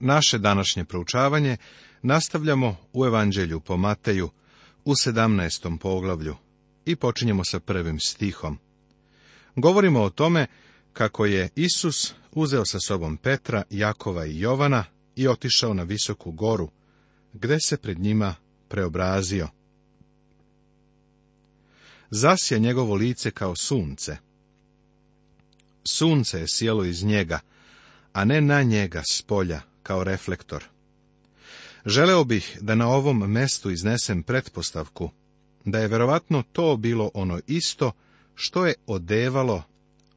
Naše današnje proučavanje nastavljamo u Evanđelju po Mateju u 17. poglavlju i počinjemo sa prvim stihom. Govorimo o tome kako je Isus uzeo sa sobom Petra, Jakova i Jovana i otišao na visoku goru, gde se pred njima preobrazio. Zasja njegovo lice kao sunce. Sunce je sjelo iz njega, a ne na njega s polja, kao reflektor. Želeo bih da na ovom mestu iznesem pretpostavku da je verovatno to bilo ono isto što je odevalo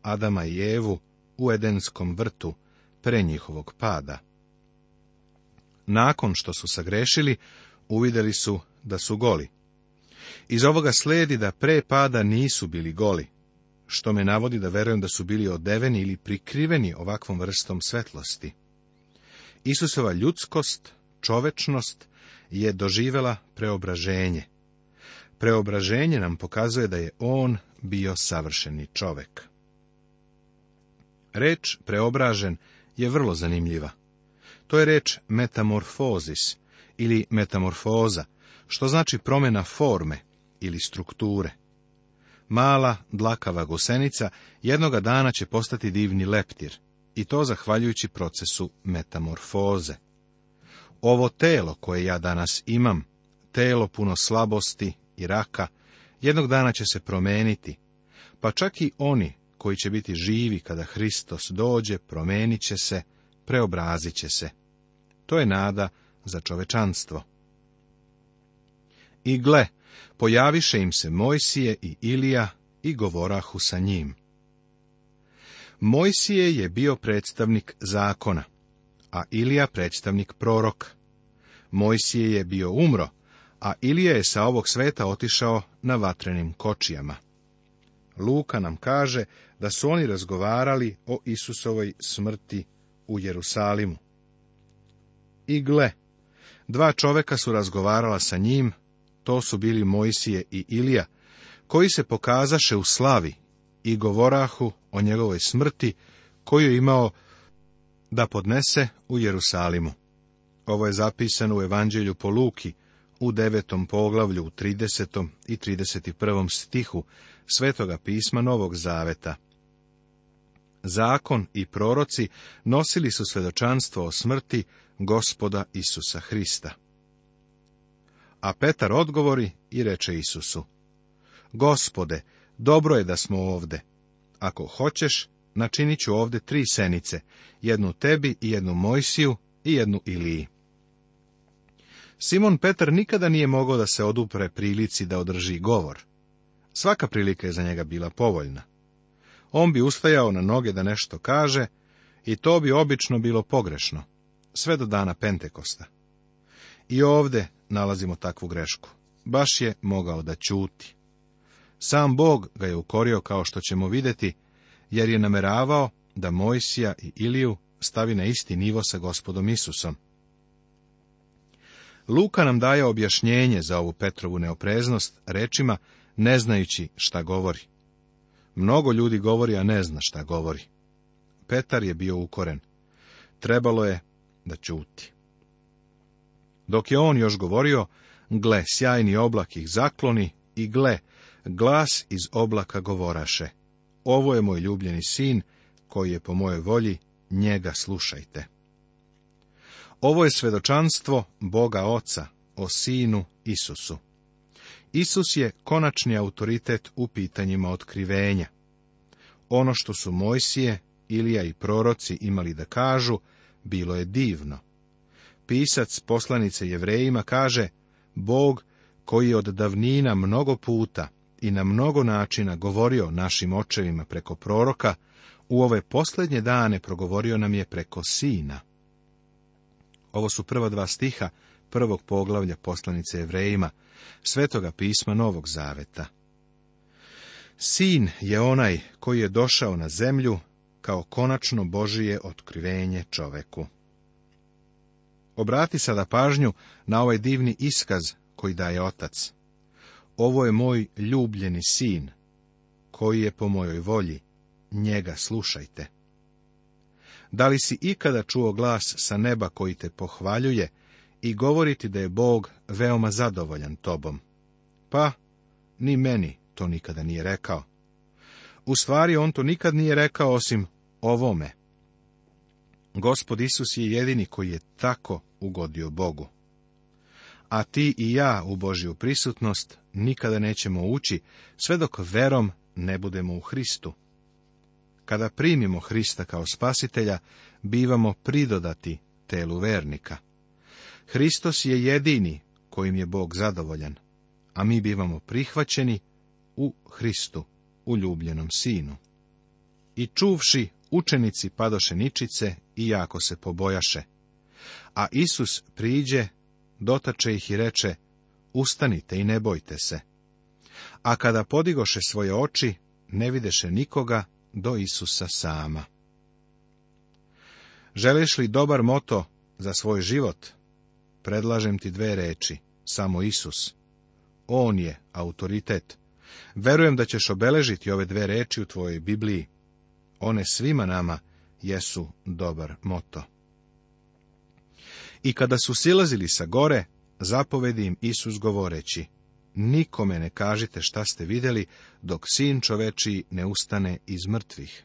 Adama i Evu u Edenskom vrtu pre njihovog pada. Nakon što su sagrešili, uvidjeli su da su goli. Iz ovoga slijedi da pre pada nisu bili goli, što me navodi da verujem da su bili odeveni ili prikriveni ovakvom vrstom svetlosti. Isusova ljudskost, čovečnost je doživela preobraženje. Preobraženje nam pokazuje da je on bio savršeni čovek. Reč preobražen je vrlo zanimljiva. To je reč metamorfozis ili metamorfoza, što znači promjena forme ili strukture. Mala, dlakava gosenica jednoga dana će postati divni leptir i to zahvaljujući procesu metamorfoze. Ovo telo koje ja danas imam, telo puno slabosti i raka, jednog dana će se promeniti, pa čak i oni koji će biti živi kada Hristos dođe, promenit će se, preobrazit će se. To je nada za čovečanstvo. I gle, pojaviše im se Mojsije i Ilija i govorahu sa njim. Mojsije je bio predstavnik zakona, a Ilija predstavnik prorok. Mojsije je bio umro, a Ilija je sa ovog sveta otišao na vatrenim kočijama. Luka nam kaže da su oni razgovarali o Isusovoj smrti u Jerusalimu. I gle, dva čoveka su razgovarala sa njim, to su bili Mojsije i Ilija, koji se pokazaše u slavi i govorahu o njegovoj smrti koju je imao da podnese u Jerusalimu. Ovo je zapisano u Evanđelju po Luki u devetom poglavlju u 30. i 31. stihu Svetoga pisma Novog Zaveta. Zakon i proroci nosili su svedočanstvo o smrti gospoda Isusa Hrista. A Petar odgovori i reče Isusu, Gospode, dobro je da smo ovde. Ako hoćeš, načinit ću ovde tri senice, jednu tebi i jednu Mojsiju i jednu Iliji. Simon Petar nikada nije mogao da se odupre prilici da održi govor. Svaka prilika je za njega bila povoljna. On bi ustajao na noge da nešto kaže i to bi obično bilo pogrešno, sve do dana Pentekosta. I ovde nalazimo takvu grešku. Baš je mogao da ćuti. Sam Bog ga je ukorio kao što ćemo vidjeti, jer je nameravao da Mojsija i Iliju stavi na isti nivo sa gospodom Isusom. Luka nam daje objašnjenje za ovu Petrovu neopreznost rečima, ne znajući šta govori. Mnogo ljudi govori, a ne zna šta govori. Petar je bio ukoren. Trebalo je da čuti. Dok je on još govorio, gle, sjajni oblak ih zakloni i gle, glas iz oblaka govoraše, ovo je moj ljubljeni sin, koji je po mojoj volji, njega slušajte. Ovo je svedočanstvo Boga Oca o Sinu Isusu. Isus je konačni autoritet u pitanjima otkrivenja. Ono što su Mojsije, Ilija i proroci imali da kažu, bilo je divno. Pisac poslanice jevrejima kaže, Bog koji od davnina mnogo puta i na mnogo načina govorio našim očevima preko proroka, u ove posljednje dane progovorio nam je preko sina. Ovo su prva dva stiha prvog poglavlja poslanice Evrejima, svetoga pisma Novog Zaveta. Sin je onaj koji je došao na zemlju kao konačno Božije otkrivenje čoveku. Obrati sada pažnju na ovaj divni iskaz koji daje otac. Ovo je moj ljubljeni sin, koji je po mojoj volji, njega slušajte. Da li si ikada čuo glas sa neba koji te pohvaljuje i govoriti da je Bog veoma zadovoljan tobom? Pa, ni meni to nikada nije rekao. U stvari, on to nikad nije rekao osim ovome. Gospod Isus je jedini koji je tako ugodio Bogu a ti i ja u Božju prisutnost nikada nećemo ući, sve dok verom ne budemo u Hristu. Kada primimo Hrista kao spasitelja, bivamo pridodati telu vernika. Hristos je jedini kojim je Bog zadovoljan, a mi bivamo prihvaćeni u Hristu, u ljubljenom sinu. I čuvši, učenici padoše ničice i jako se pobojaše. A Isus priđe dotače ih i reče, ustanite i ne bojte se. A kada podigoše svoje oči, ne videše nikoga do Isusa sama. Želiš li dobar moto za svoj život? Predlažem ti dve reči, samo Isus. On je autoritet. Verujem da ćeš obeležiti ove dve reči u tvojoj Bibliji. One svima nama jesu dobar moto. I kada su silazili sa gore, zapovedi im Isus govoreći, nikome ne kažite šta ste vidjeli, dok sin čoveči ne ustane iz mrtvih.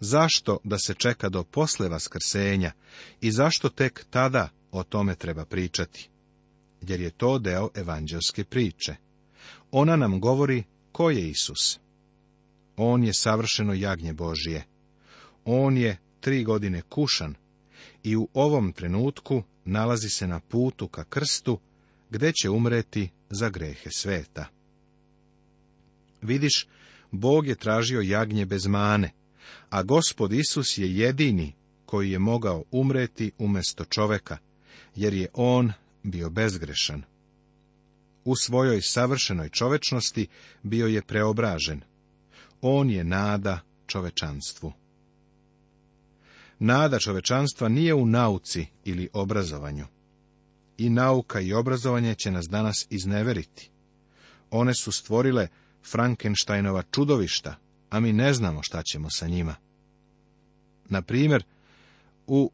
Zašto da se čeka do posle vaskrsenja i zašto tek tada o tome treba pričati? Jer je to deo evanđelske priče. Ona nam govori ko je Isus. On je savršeno jagnje Božije. On je tri godine kušan, i u ovom trenutku nalazi se na putu ka krstu, gde će umreti za grehe sveta. Vidiš, Bog je tražio jagnje bez mane, a gospod Isus je jedini koji je mogao umreti umjesto čoveka, jer je on bio bezgrešan. U svojoj savršenoj čovečnosti bio je preobražen. On je nada čovečanstvu. Nada čovečanstva nije u nauci ili obrazovanju. I nauka i obrazovanje će nas danas izneveriti. One su stvorile Frankensteinova čudovišta, a mi ne znamo šta ćemo sa njima. Na primjer, u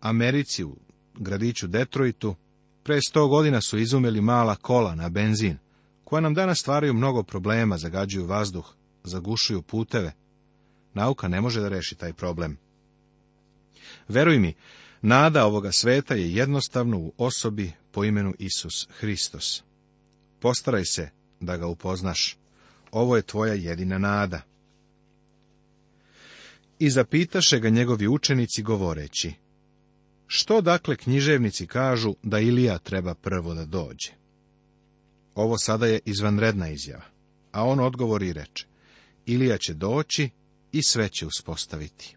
Americi, u gradiću Detroitu, pre sto godina su izumeli mala kola na benzin, koja nam danas stvaraju mnogo problema, zagađuju vazduh, zagušuju puteve. Nauka ne može da reši taj problem. Veruj mi, nada ovoga sveta je jednostavno u osobi po imenu Isus Hristos. Postaraj se da ga upoznaš. Ovo je tvoja jedina nada. I zapitaše ga njegovi učenici govoreći, što dakle književnici kažu da Ilija treba prvo da dođe? Ovo sada je izvanredna izjava, a on odgovori i reče, Ilija će doći i sve će uspostaviti.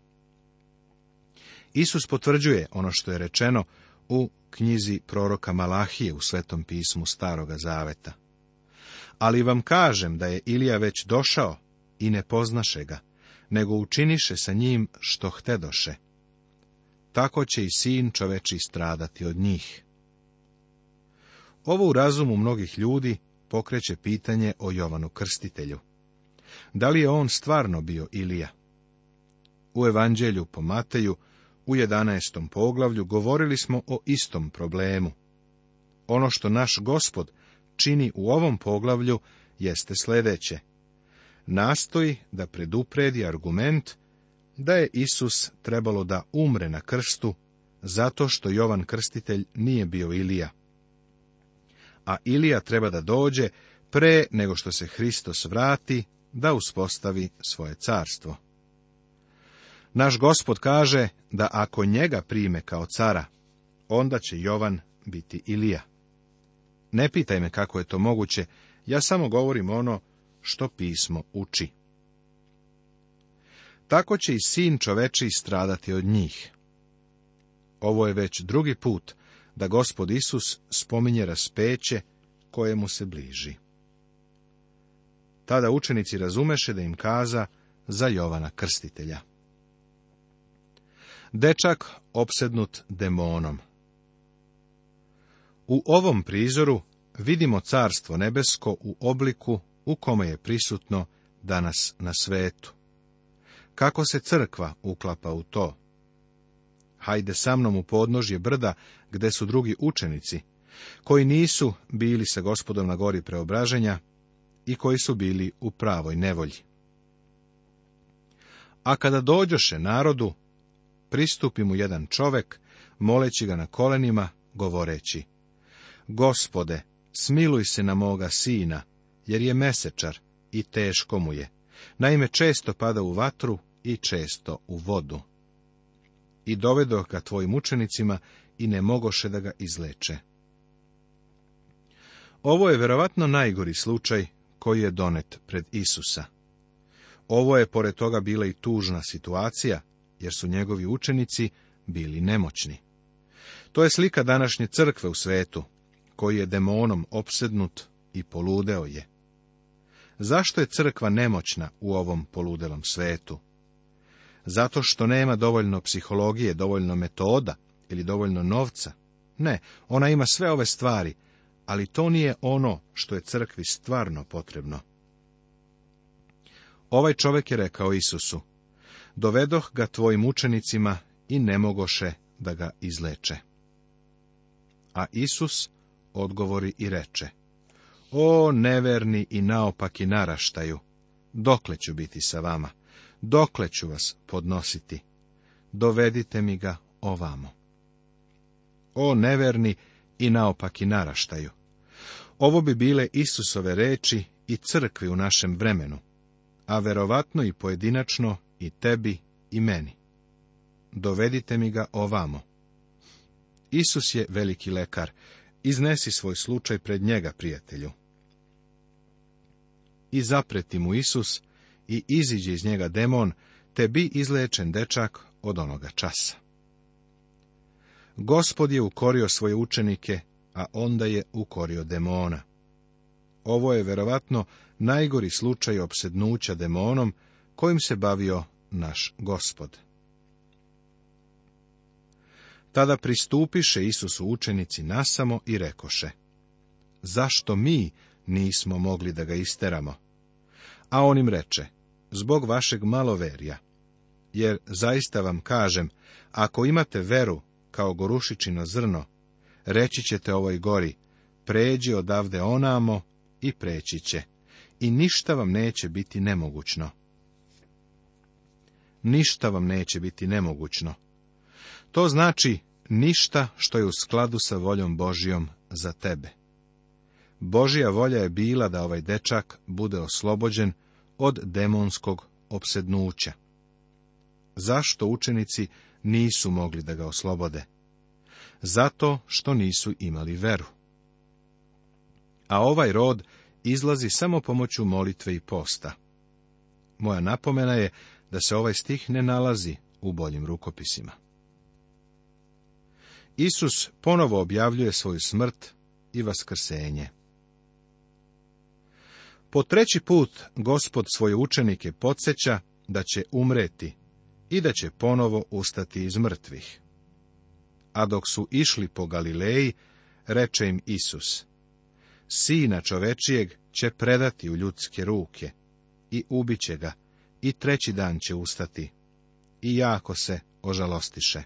Isus potvrđuje ono što je rečeno u knjizi proroka Malahije u Svetom pismu Staroga Zaveta. Ali vam kažem da je Ilija već došao i ne poznaše ga, nego učiniše sa njim što htedoše. Tako će i sin čoveči stradati od njih. Ovo u razumu mnogih ljudi pokreće pitanje o Jovanu Krstitelju. Da li je on stvarno bio Ilija? U evanđelju po Mateju u 11. poglavlju govorili smo o istom problemu. Ono što naš gospod čini u ovom poglavlju jeste sljedeće. Nastoji da predupredi argument da je Isus trebalo da umre na krstu zato što Jovan Krstitelj nije bio Ilija. A Ilija treba da dođe pre nego što se Hristos vrati da uspostavi svoje carstvo. Naš gospod kaže da ako njega prime kao cara, onda će Jovan biti Ilija. Ne pitaj me kako je to moguće, ja samo govorim ono što pismo uči. Tako će i sin čoveči stradati od njih. Ovo je već drugi put da gospod Isus spominje raspeće koje mu se bliži. Tada učenici razumeše da im kaza za Jovana krstitelja dečak opsednut demonom. U ovom prizoru vidimo carstvo nebesko u obliku u kome je prisutno danas na svetu. Kako se crkva uklapa u to? Hajde sa mnom u podnožje brda, gde su drugi učenici, koji nisu bili sa gospodom na gori preobraženja i koji su bili u pravoj nevolji. A kada dođoše narodu, pristupi mu jedan čovek, moleći ga na kolenima, govoreći, Gospode, smiluj se na moga sina, jer je mesečar i teško mu je. Naime, često pada u vatru i često u vodu. I dovedo ga tvojim učenicima i ne mogoše da ga izleče. Ovo je verovatno najgori slučaj koji je donet pred Isusa. Ovo je pored toga bila i tužna situacija, jer su njegovi učenici bili nemoćni. To je slika današnje crkve u svetu, koji je demonom opsednut i poludeo je. Zašto je crkva nemoćna u ovom poludelom svetu? Zato što nema dovoljno psihologije, dovoljno metoda ili dovoljno novca. Ne, ona ima sve ove stvari, ali to nije ono što je crkvi stvarno potrebno. Ovaj čovjek je rekao Isusu, dovedoh ga tvojim učenicima i ne mogoše da ga izleče. A Isus odgovori i reče, O neverni i naopaki naraštaju, dokle ću biti sa vama, dokle ću vas podnositi, dovedite mi ga ovamo. O neverni i naopaki naraštaju. Ovo bi bile Isusove reči i crkvi u našem vremenu, a verovatno i pojedinačno i tebi i meni. Dovedite mi ga ovamo. Isus je veliki lekar. Iznesi svoj slučaj pred njega, prijatelju. I zapreti mu Isus i iziđe iz njega demon, te bi izlečen dečak od onoga časa. Gospod je ukorio svoje učenike, a onda je ukorio demona. Ovo je verovatno najgori slučaj opsednuća demonom kojim se bavio naš gospod. Tada pristupiše Isusu učenici nasamo i rekoše, zašto mi nismo mogli da ga isteramo? A on im reče, zbog vašeg maloverja, jer zaista vam kažem, ako imate veru kao gorušićino zrno, reći ćete ovoj gori, pređi odavde onamo i preći će, i ništa vam neće biti nemogućno ništa vam neće biti nemogućno. To znači ništa što je u skladu sa voljom Božijom za tebe. Božija volja je bila da ovaj dečak bude oslobođen od demonskog opsednuća. Zašto učenici nisu mogli da ga oslobode? Zato što nisu imali veru. A ovaj rod izlazi samo pomoću molitve i posta. Moja napomena je da se ovaj stih ne nalazi u boljim rukopisima. Isus ponovo objavljuje svoju smrt i vaskrsenje. Po treći put gospod svoje učenike podsjeća da će umreti i da će ponovo ustati iz mrtvih. A dok su išli po Galileji, reče im Isus, Sina čovečijeg će predati u ljudske ruke i ubiće ga, i treći dan će ustati. I jako se ožalostiše.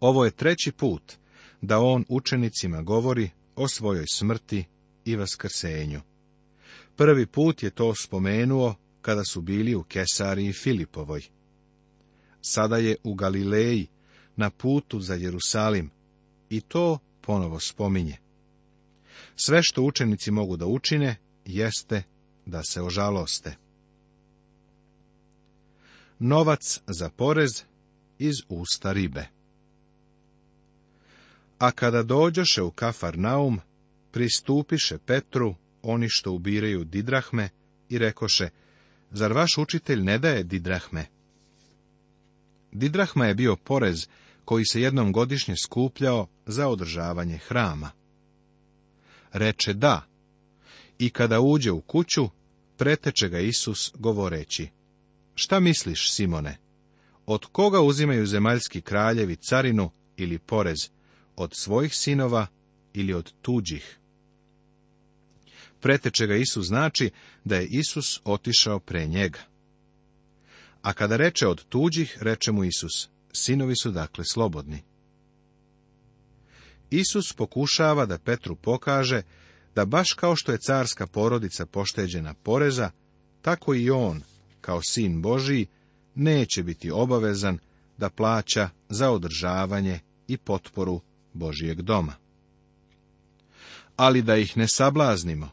Ovo je treći put da on učenicima govori o svojoj smrti i vaskrsenju. Prvi put je to spomenuo kada su bili u Kesariji Filipovoj. Sada je u Galileji, na putu za Jerusalim, i to ponovo spominje. Sve što učenici mogu da učine, jeste da se ožaloste novac za porez iz usta ribe. A kada dođoše u Kafarnaum, pristupiše Petru oni što ubiraju didrahme i rekoše, zar vaš učitelj ne daje didrahme? Didrahma je bio porez koji se jednom godišnje skupljao za održavanje hrama. Reče da, i kada uđe u kuću, preteče ga Isus govoreći, Šta misliš, Simone? Od koga uzimaju zemaljski kraljevi carinu ili porez? Od svojih sinova ili od tuđih? Preteče ga Isus znači da je Isus otišao pre njega. A kada reče od tuđih, reče mu Isus, sinovi su dakle slobodni. Isus pokušava da Petru pokaže da baš kao što je carska porodica pošteđena poreza, tako i on kao sin Božiji, neće biti obavezan da plaća za održavanje i potporu Božijeg doma. Ali da ih ne sablaznimo,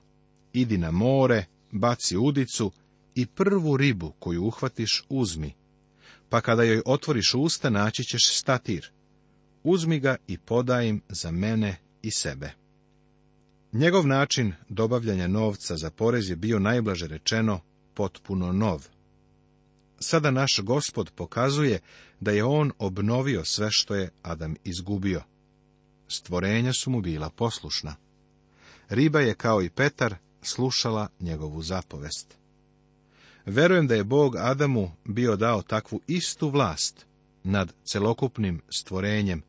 idi na more, baci udicu i prvu ribu koju uhvatiš uzmi, pa kada joj otvoriš usta naći ćeš statir. Uzmi ga i podaj im za mene i sebe. Njegov način dobavljanja novca za porez je bio najblaže rečeno potpuno nov. Sada naš gospod pokazuje da je on obnovio sve što je Adam izgubio. Stvorenja su mu bila poslušna. Riba je kao i Petar slušala njegovu zapovest. Verujem da je Bog Adamu bio dao takvu istu vlast nad celokupnim stvorenjem,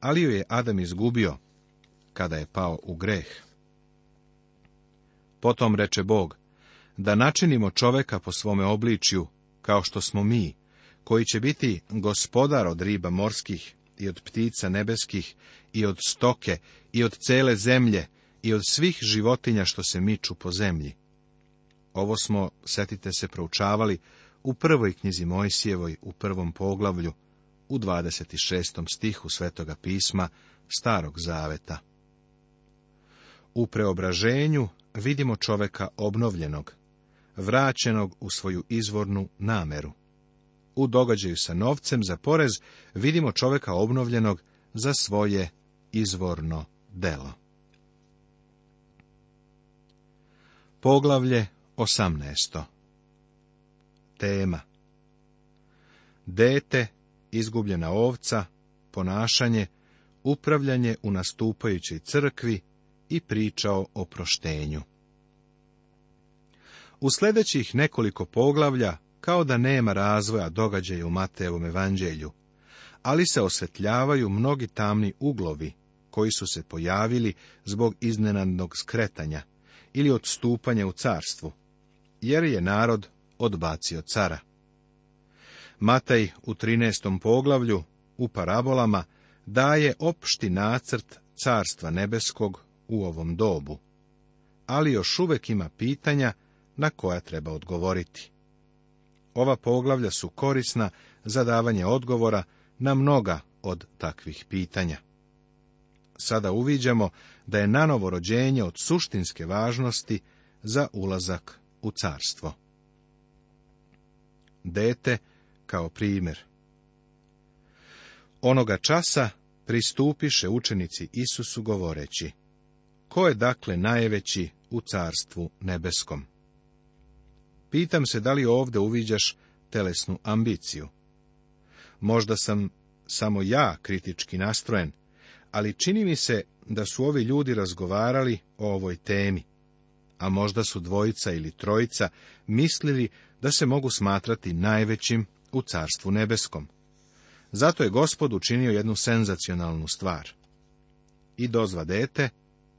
ali ju je Adam izgubio kada je pao u greh. Potom reče Bog, da načinimo čoveka po svome obličju, kao što smo mi, koji će biti gospodar od riba morskih i od ptica nebeskih i od stoke i od cele zemlje i od svih životinja što se miču po zemlji. Ovo smo, setite se, proučavali u prvoj knjizi Mojsijevoj u prvom poglavlju, u 26. stihu Svetoga pisma Starog Zaveta. U preobraženju vidimo čoveka obnovljenog, vraćenog u svoju izvornu nameru. U događaju sa novcem za porez vidimo čovjeka obnovljenog za svoje izvorno delo. Poglavlje 18. Tema Dete, izgubljena ovca, ponašanje, upravljanje u nastupajućoj crkvi i priča o oproštenju. U sljedećih nekoliko poglavlja, kao da nema razvoja događaja u Matejevom evanđelju, ali se osvetljavaju mnogi tamni uglovi koji su se pojavili zbog iznenadnog skretanja ili odstupanja u carstvu, jer je narod odbacio cara. Matej u 13. poglavlju u parabolama daje opšti nacrt carstva nebeskog u ovom dobu, ali još uvek ima pitanja na koja treba odgovoriti. Ova poglavlja su korisna za davanje odgovora na mnoga od takvih pitanja. Sada uviđamo da je nanovo rođenje od suštinske važnosti za ulazak u carstvo. Dete kao primjer. Onoga časa pristupiše učenici Isusu govoreći, ko je dakle najveći u carstvu nebeskom? Pitam se da li ovdje uviđaš telesnu ambiciju. Možda sam samo ja kritički nastrojen, ali čini mi se da su ovi ljudi razgovarali o ovoj temi, a možda su dvojica ili trojica mislili da se mogu smatrati najvećim u carstvu nebeskom. Zato je gospod učinio jednu senzacionalnu stvar. I dozva dete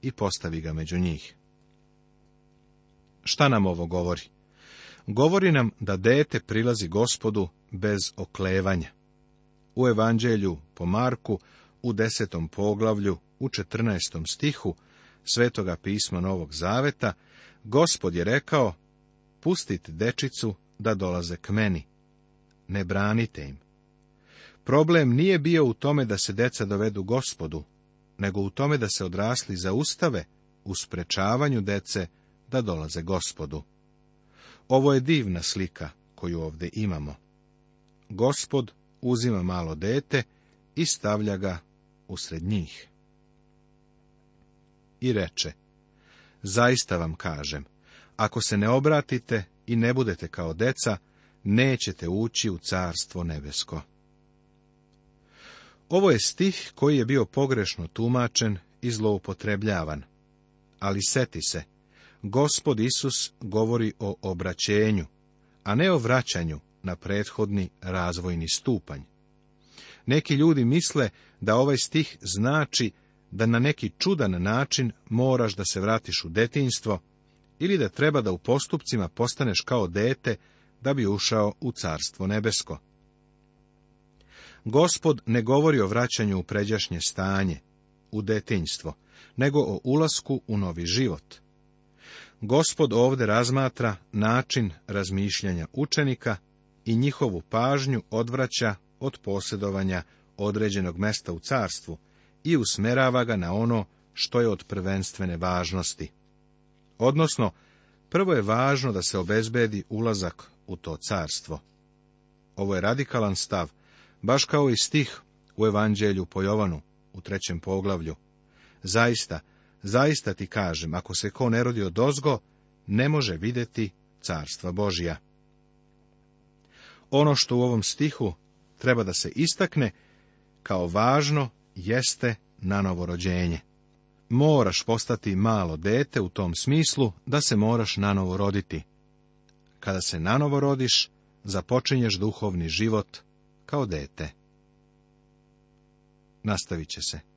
i postavi ga među njih. Šta nam ovo govori? govori nam da dete prilazi gospodu bez oklevanja. U evanđelju po Marku u desetom poglavlju u četrnaestom stihu Svetoga pisma Novog Zaveta, gospod je rekao, pustite dečicu da dolaze k meni. Ne branite im. Problem nije bio u tome da se deca dovedu gospodu, nego u tome da se odrasli zaustave u sprečavanju dece da dolaze gospodu. Ovo je divna slika koju ovdje imamo. Gospod uzima malo dete i stavlja ga usred njih. I reče, zaista vam kažem, ako se ne obratite i ne budete kao deca, nećete ući u carstvo nebesko. Ovo je stih koji je bio pogrešno tumačen i zloupotrebljavan. Ali seti se, Gospod Isus govori o obraćenju, a ne o vraćanju na prethodni razvojni stupanj. Neki ljudi misle da ovaj stih znači da na neki čudan način moraš da se vratiš u detinstvo ili da treba da u postupcima postaneš kao dete da bi ušao u carstvo nebesko. Gospod ne govori o vraćanju u pređašnje stanje, u detinjstvo, nego o ulasku u novi život. Gospod ovde razmatra način razmišljanja učenika i njihovu pažnju odvraća od posjedovanja određenog mesta u carstvu i usmerava ga na ono što je od prvenstvene važnosti. Odnosno, prvo je važno da se obezbedi ulazak u to carstvo. Ovo je radikalan stav, baš kao i stih u Evanđelju po Jovanu u trećem poglavlju. Zaista, Zaista ti kažem, ako se ko ne rodi od ne može vidjeti carstva Božija. Ono što u ovom stihu treba da se istakne kao važno jeste nanovo rođenje. Moraš postati malo dete u tom smislu da se moraš nanovo roditi. Kada se nanovo rodiš, započinješ duhovni život kao dete. Nastavit će se.